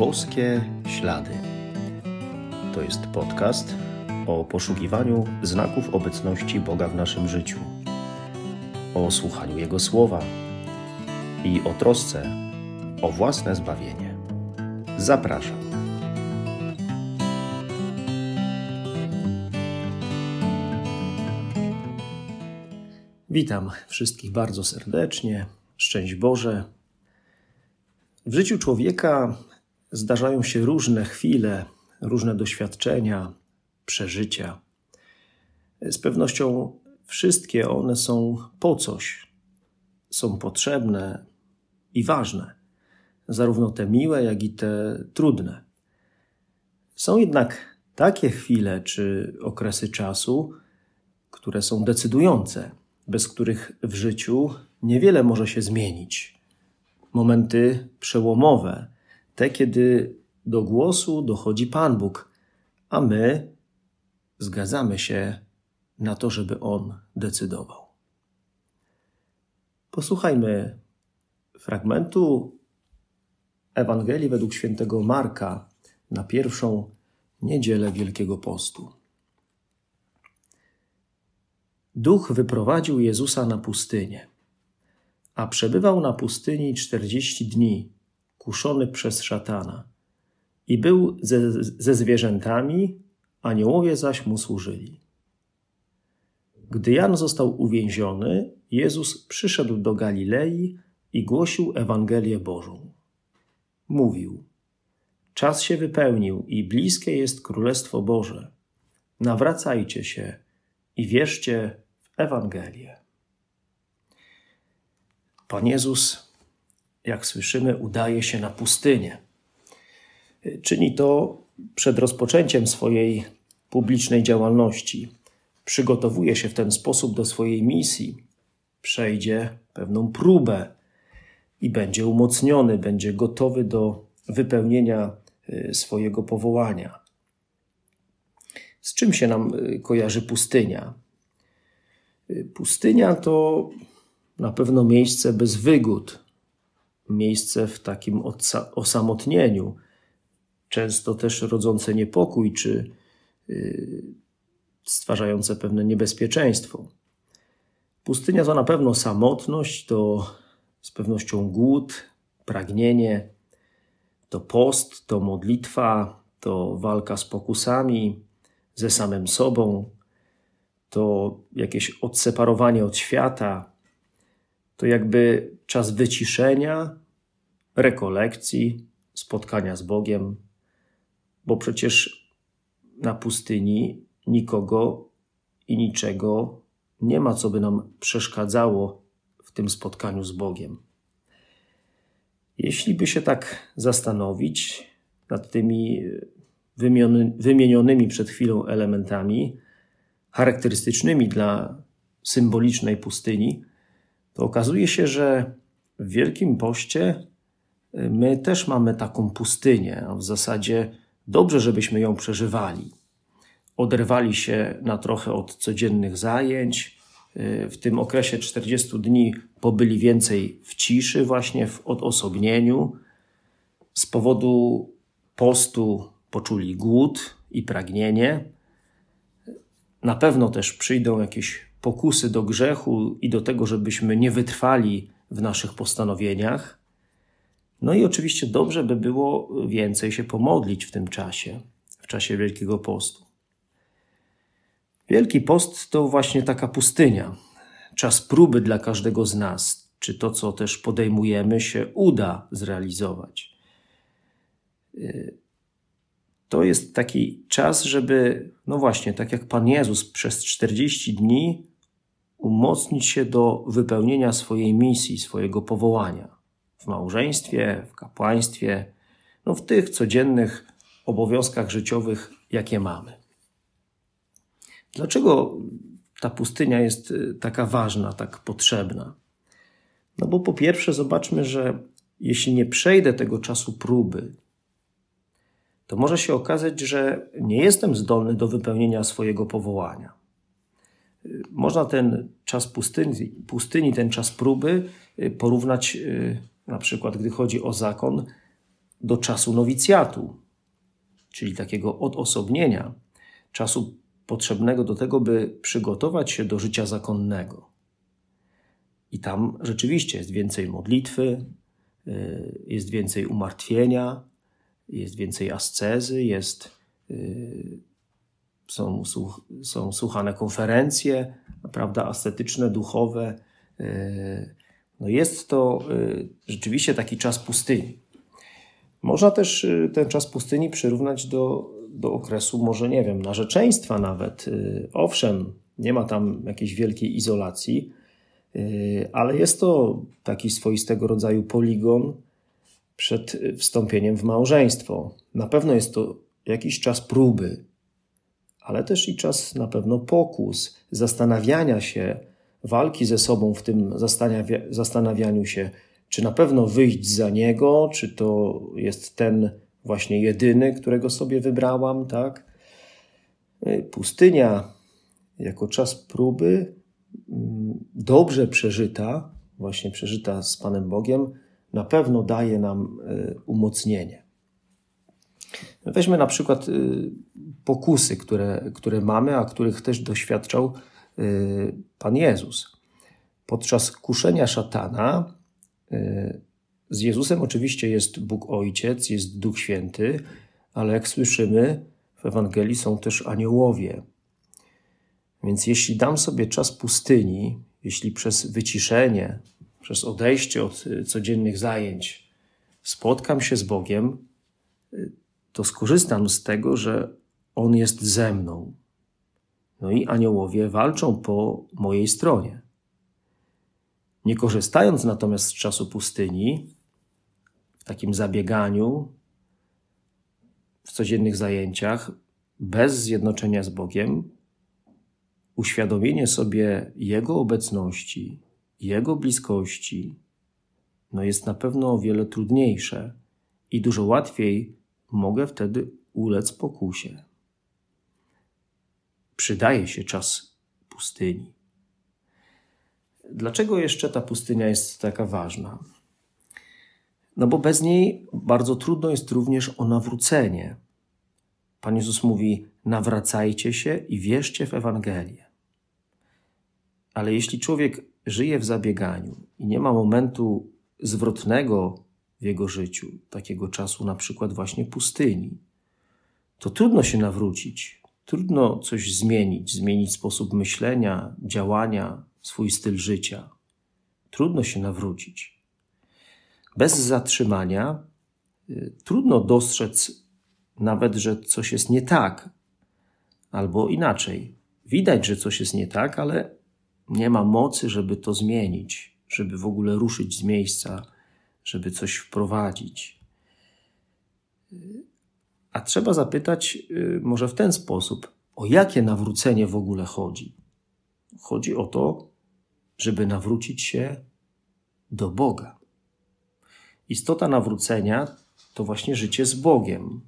Boskie Ślady. To jest podcast o poszukiwaniu znaków obecności Boga w naszym życiu, o słuchaniu Jego słowa i o trosce o własne zbawienie. Zapraszam. Witam wszystkich bardzo serdecznie. Szczęść Boże. W życiu człowieka zdarzają się różne chwile, różne doświadczenia, przeżycia. Z pewnością wszystkie one są po coś, są potrzebne i ważne, zarówno te miłe, jak i te trudne. Są jednak takie chwile czy okresy czasu, które są decydujące, bez których w życiu niewiele może się zmienić momenty przełomowe, te, kiedy do głosu dochodzi Pan Bóg, a my zgadzamy się na to, żeby On decydował. Posłuchajmy fragmentu Ewangelii według świętego Marka na pierwszą niedzielę Wielkiego Postu. Duch wyprowadził Jezusa na pustynię a przebywał na pustyni czterdzieści dni, kuszony przez szatana. I był ze, ze zwierzętami, aniołowie zaś mu służyli. Gdy Jan został uwięziony, Jezus przyszedł do Galilei i głosił Ewangelię Bożą. Mówił: Czas się wypełnił i bliskie jest Królestwo Boże. Nawracajcie się i wierzcie w Ewangelię. Pan Jezus, jak słyszymy, udaje się na pustynię. Czyni to przed rozpoczęciem swojej publicznej działalności. Przygotowuje się w ten sposób do swojej misji. Przejdzie pewną próbę i będzie umocniony, będzie gotowy do wypełnienia y, swojego powołania. Z czym się nam y, kojarzy pustynia? Y, pustynia to na pewno miejsce bez wygód, miejsce w takim osamotnieniu, często też rodzące niepokój czy yy, stwarzające pewne niebezpieczeństwo. Pustynia to na pewno samotność, to z pewnością głód, pragnienie, to post, to modlitwa, to walka z pokusami, ze samym sobą, to jakieś odseparowanie od świata, to jakby czas wyciszenia, rekolekcji, spotkania z Bogiem, bo przecież na pustyni nikogo i niczego nie ma, co by nam przeszkadzało w tym spotkaniu z Bogiem. Jeśli by się tak zastanowić nad tymi wymienionymi przed chwilą elementami charakterystycznymi dla symbolicznej pustyni, to okazuje się, że w Wielkim Poście y, my też mamy taką pustynię, a w zasadzie dobrze, żebyśmy ją przeżywali. Oderwali się na trochę od codziennych zajęć. Y, w tym okresie 40 dni pobyli więcej w ciszy, właśnie w odosobnieniu. Z powodu postu poczuli głód i pragnienie. Na pewno też przyjdą jakieś pokusy do grzechu i do tego, żebyśmy nie wytrwali w naszych postanowieniach. No i oczywiście dobrze by było więcej się pomodlić w tym czasie, w czasie Wielkiego Postu. Wielki Post to właśnie taka pustynia, czas próby dla każdego z nas, czy to, co też podejmujemy, się uda zrealizować. To jest taki czas, żeby, no właśnie, tak jak Pan Jezus przez 40 dni umocnić się do wypełnienia swojej misji, swojego powołania w małżeństwie, w kapłaństwie, no w tych codziennych obowiązkach życiowych, jakie mamy. Dlaczego ta pustynia jest y, taka ważna, tak potrzebna? No bo po pierwsze, zobaczmy, że jeśli nie przejdę tego czasu próby, to może się okazać, że nie jestem zdolny do wypełnienia swojego powołania. Można ten czas pustyni, pustyni, ten czas próby y, porównać y, na przykład, gdy chodzi o zakon, do czasu nowicjatu, czyli takiego odosobnienia, czasu potrzebnego do tego, by przygotować się do życia zakonnego. I tam rzeczywiście jest więcej modlitwy, y, jest więcej umartwienia, jest więcej ascezy, jest, są, są słuchane konferencje, prawda, ascetyczne, duchowe. Y, no jest to rzeczywiście taki czas pustyni. Można też ten czas pustyni przyrównać do, do okresu, może nie wiem, narzeczeństwa nawet. Owszem, nie ma tam jakiejś wielkiej izolacji, ale jest to taki swoistego rodzaju poligon przed wstąpieniem w małżeństwo. Na pewno jest to jakiś czas próby, ale też i czas na pewno pokus, zastanawiania się, walki ze sobą w tym zastanawianiu się, czy na pewno wyjść za niego, czy to jest ten właśnie jedyny, którego sobie wybrałam, tak? Y, pustynia jako czas próby dobrze przeżyta, właśnie przeżyta z Panem Bogiem, na pewno daje nam e, umocnienie. Weźmy na przykład e, pokusy, które, które mamy, a których też doświadczał e, Pan Jezus. Podczas kuszenia szatana z Jezusem oczywiście jest Bóg Ojciec, jest Duch Święty, ale jak słyszymy w Ewangelii są też aniołowie. Więc jeśli dam sobie czas pustyni, jeśli przez wyciszenie, przez odejście od y, codziennych zajęć spotkam się z Bogiem, y, to skorzystam z tego, że On jest ze mną. No i aniołowie walczą po mojej stronie. Nie korzystając natomiast z czasu pustyni, w takim zabieganiu, w codziennych zajęciach, bez zjednoczenia z Bogiem, uświadomienie sobie Jego obecności, Jego bliskości, no jest na pewno o wiele trudniejsze i dużo łatwiej mogę wtedy ulec pokusie. Przydaje się czas pustyni. Dlaczego jeszcze ta pustynia jest taka ważna? No bo bez niej bardzo trudno jest również o nawrócenie. Pan Jezus mówi: nawracajcie się i wierzcie w Ewangelię. Ale jeśli człowiek żyje w zabieganiu i nie ma momentu zwrotnego w jego życiu, takiego czasu na przykład właśnie pustyni, to trudno się nawrócić, trudno coś zmienić, zmienić sposób myślenia, działania, swój styl życia. Trudno się nawrócić. Bez zatrzymania y, trudno dostrzec nawet, że coś jest nie tak, albo inaczej. Widać, że coś jest nie tak, ale nie ma mocy, żeby to zmienić, żeby w ogóle ruszyć z miejsca, żeby coś wprowadzić. A trzeba zapytać, y, może w ten sposób, o jakie nawrócenie w ogóle chodzi? Chodzi o to, żeby nawrócić się do Boga. Istota nawrócenia to właśnie życie z Bogiem,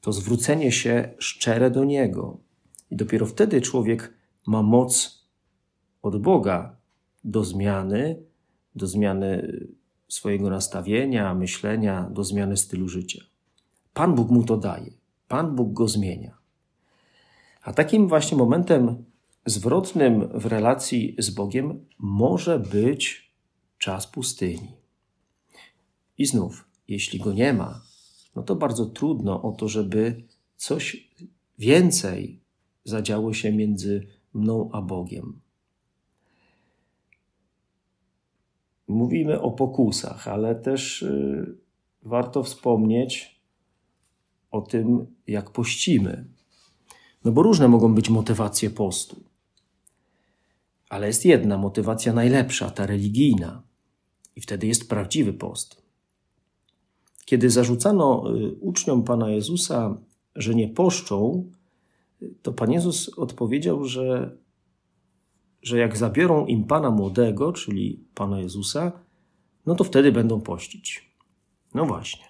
to zwrócenie się szczere do Niego. I dopiero wtedy człowiek ma moc od Boga do zmiany, do zmiany swojego nastawienia, myślenia, do zmiany stylu życia. Pan Bóg mu to daje. Pan Bóg go zmienia. A takim właśnie momentem zwrotnym w relacji z Bogiem może być czas pustyni. I znów, jeśli go nie ma, no to bardzo trudno o to, żeby coś więcej zadziało się między mną a Bogiem. Mówimy o pokusach, ale też y, warto wspomnieć o tym, jak pościmy. No bo różne mogą być motywacje postu. Ale jest jedna motywacja najlepsza, ta religijna. I wtedy jest prawdziwy post. Kiedy zarzucano y, uczniom Pana Jezusa, że nie poszczą, to Pan Jezus odpowiedział, że że jak zabiorą im Pana młodego, czyli Pana Jezusa, no to wtedy będą pościć. No właśnie.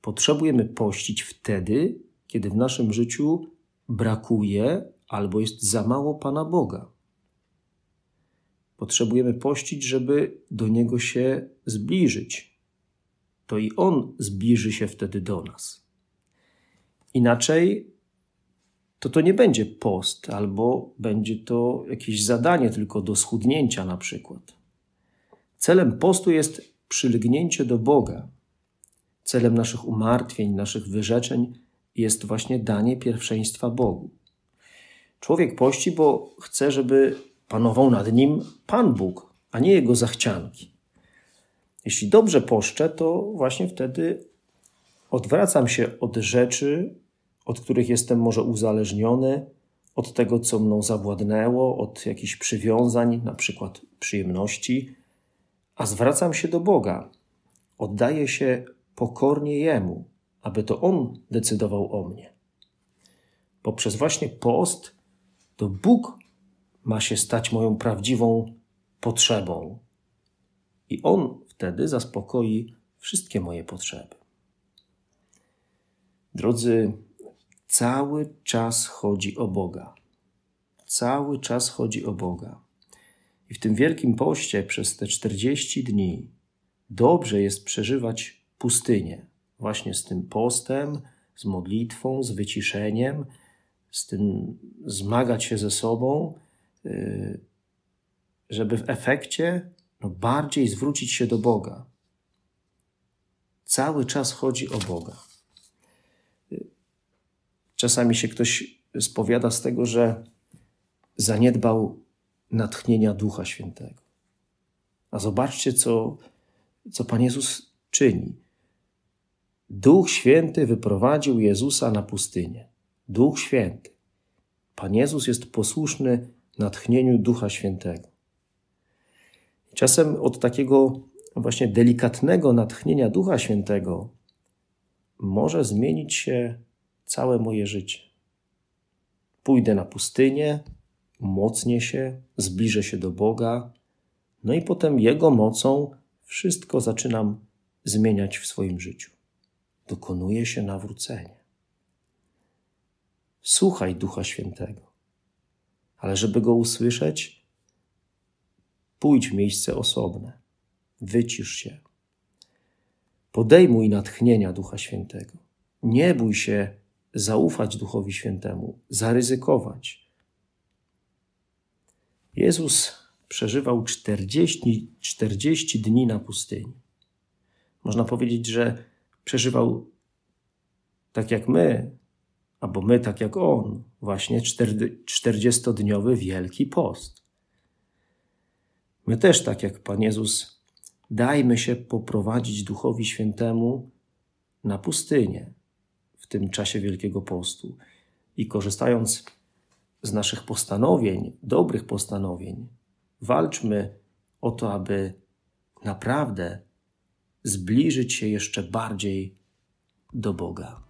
Potrzebujemy pościć wtedy, kiedy w naszym życiu brakuje albo jest za mało Pana Boga. Potrzebujemy pościć, żeby do Niego się zbliżyć. to i On zbliży się wtedy do nas. Inaczej to to nie będzie post, albo będzie to jakieś zadanie tylko do schudnięcia na przykład. Celem postu jest przylgnięcie do Boga. Celem naszych umartwień, naszych wyrzeczeń jest właśnie danie pierwszeństwa Bogu. Człowiek pości, bo chce, żeby panował nad nim Pan Bóg, a nie jego zachcianki. Jeśli dobrze poszczę, to właśnie wtedy odwracam się od rzeczy, od których jestem może uzależniony, od tego, co mną zawładnęło, od jakichś przywiązań, na przykład przyjemności, a zwracam się do Boga. Oddaję się pokornie Jemu, aby to On decydował o mnie. Poprzez właśnie post to Bóg ma się stać moją prawdziwą potrzebą. I On wtedy zaspokoi wszystkie moje potrzeby. Drodzy, cały czas chodzi o Boga. Cały czas chodzi o Boga. I w tym wielkim poście przez te 40 dni dobrze jest przeżywać pustynię, właśnie z tym postem, z modlitwą, z wyciszeniem, z tym zmagać się ze sobą, y, żeby w efekcie no, bardziej zwrócić się do Boga. Cały czas chodzi o Boga. Czasami się ktoś spowiada z tego, że zaniedbał natchnienia Ducha Świętego. A zobaczcie, co, co Pan Jezus czyni. Duch Święty wyprowadził Jezusa na pustynię. Duch Święty. Pan Jezus jest posłuszny natchnieniu Ducha Świętego. Czasem od takiego właśnie delikatnego natchnienia Ducha Świętego może zmienić się całe moje życie. Pójdę na pustynię, mocnię się, zbliżę się do Boga, no i potem Jego mocą wszystko zaczynam zmieniać w swoim życiu. Dokonuje się nawrócenie. Słuchaj Ducha Świętego, ale żeby go usłyszeć, pójdź w miejsce osobne, wycisz się. Podejmuj natchnienia Ducha Świętego. Nie bój się zaufać Duchowi Świętemu, zaryzykować. Jezus przeżywał 40, 40 dni na pustyni. Można powiedzieć, że przeżywał tak jak my, albo my tak jak On, właśnie 40-dniowy Wielki Post. My też, tak jak Pan Jezus, dajmy się poprowadzić Duchowi Świętemu na pustynię tym czasie Wielkiego Postu i korzystając z naszych postanowień, dobrych postanowień, walczmy o to, aby naprawdę zbliżyć się jeszcze bardziej do Boga.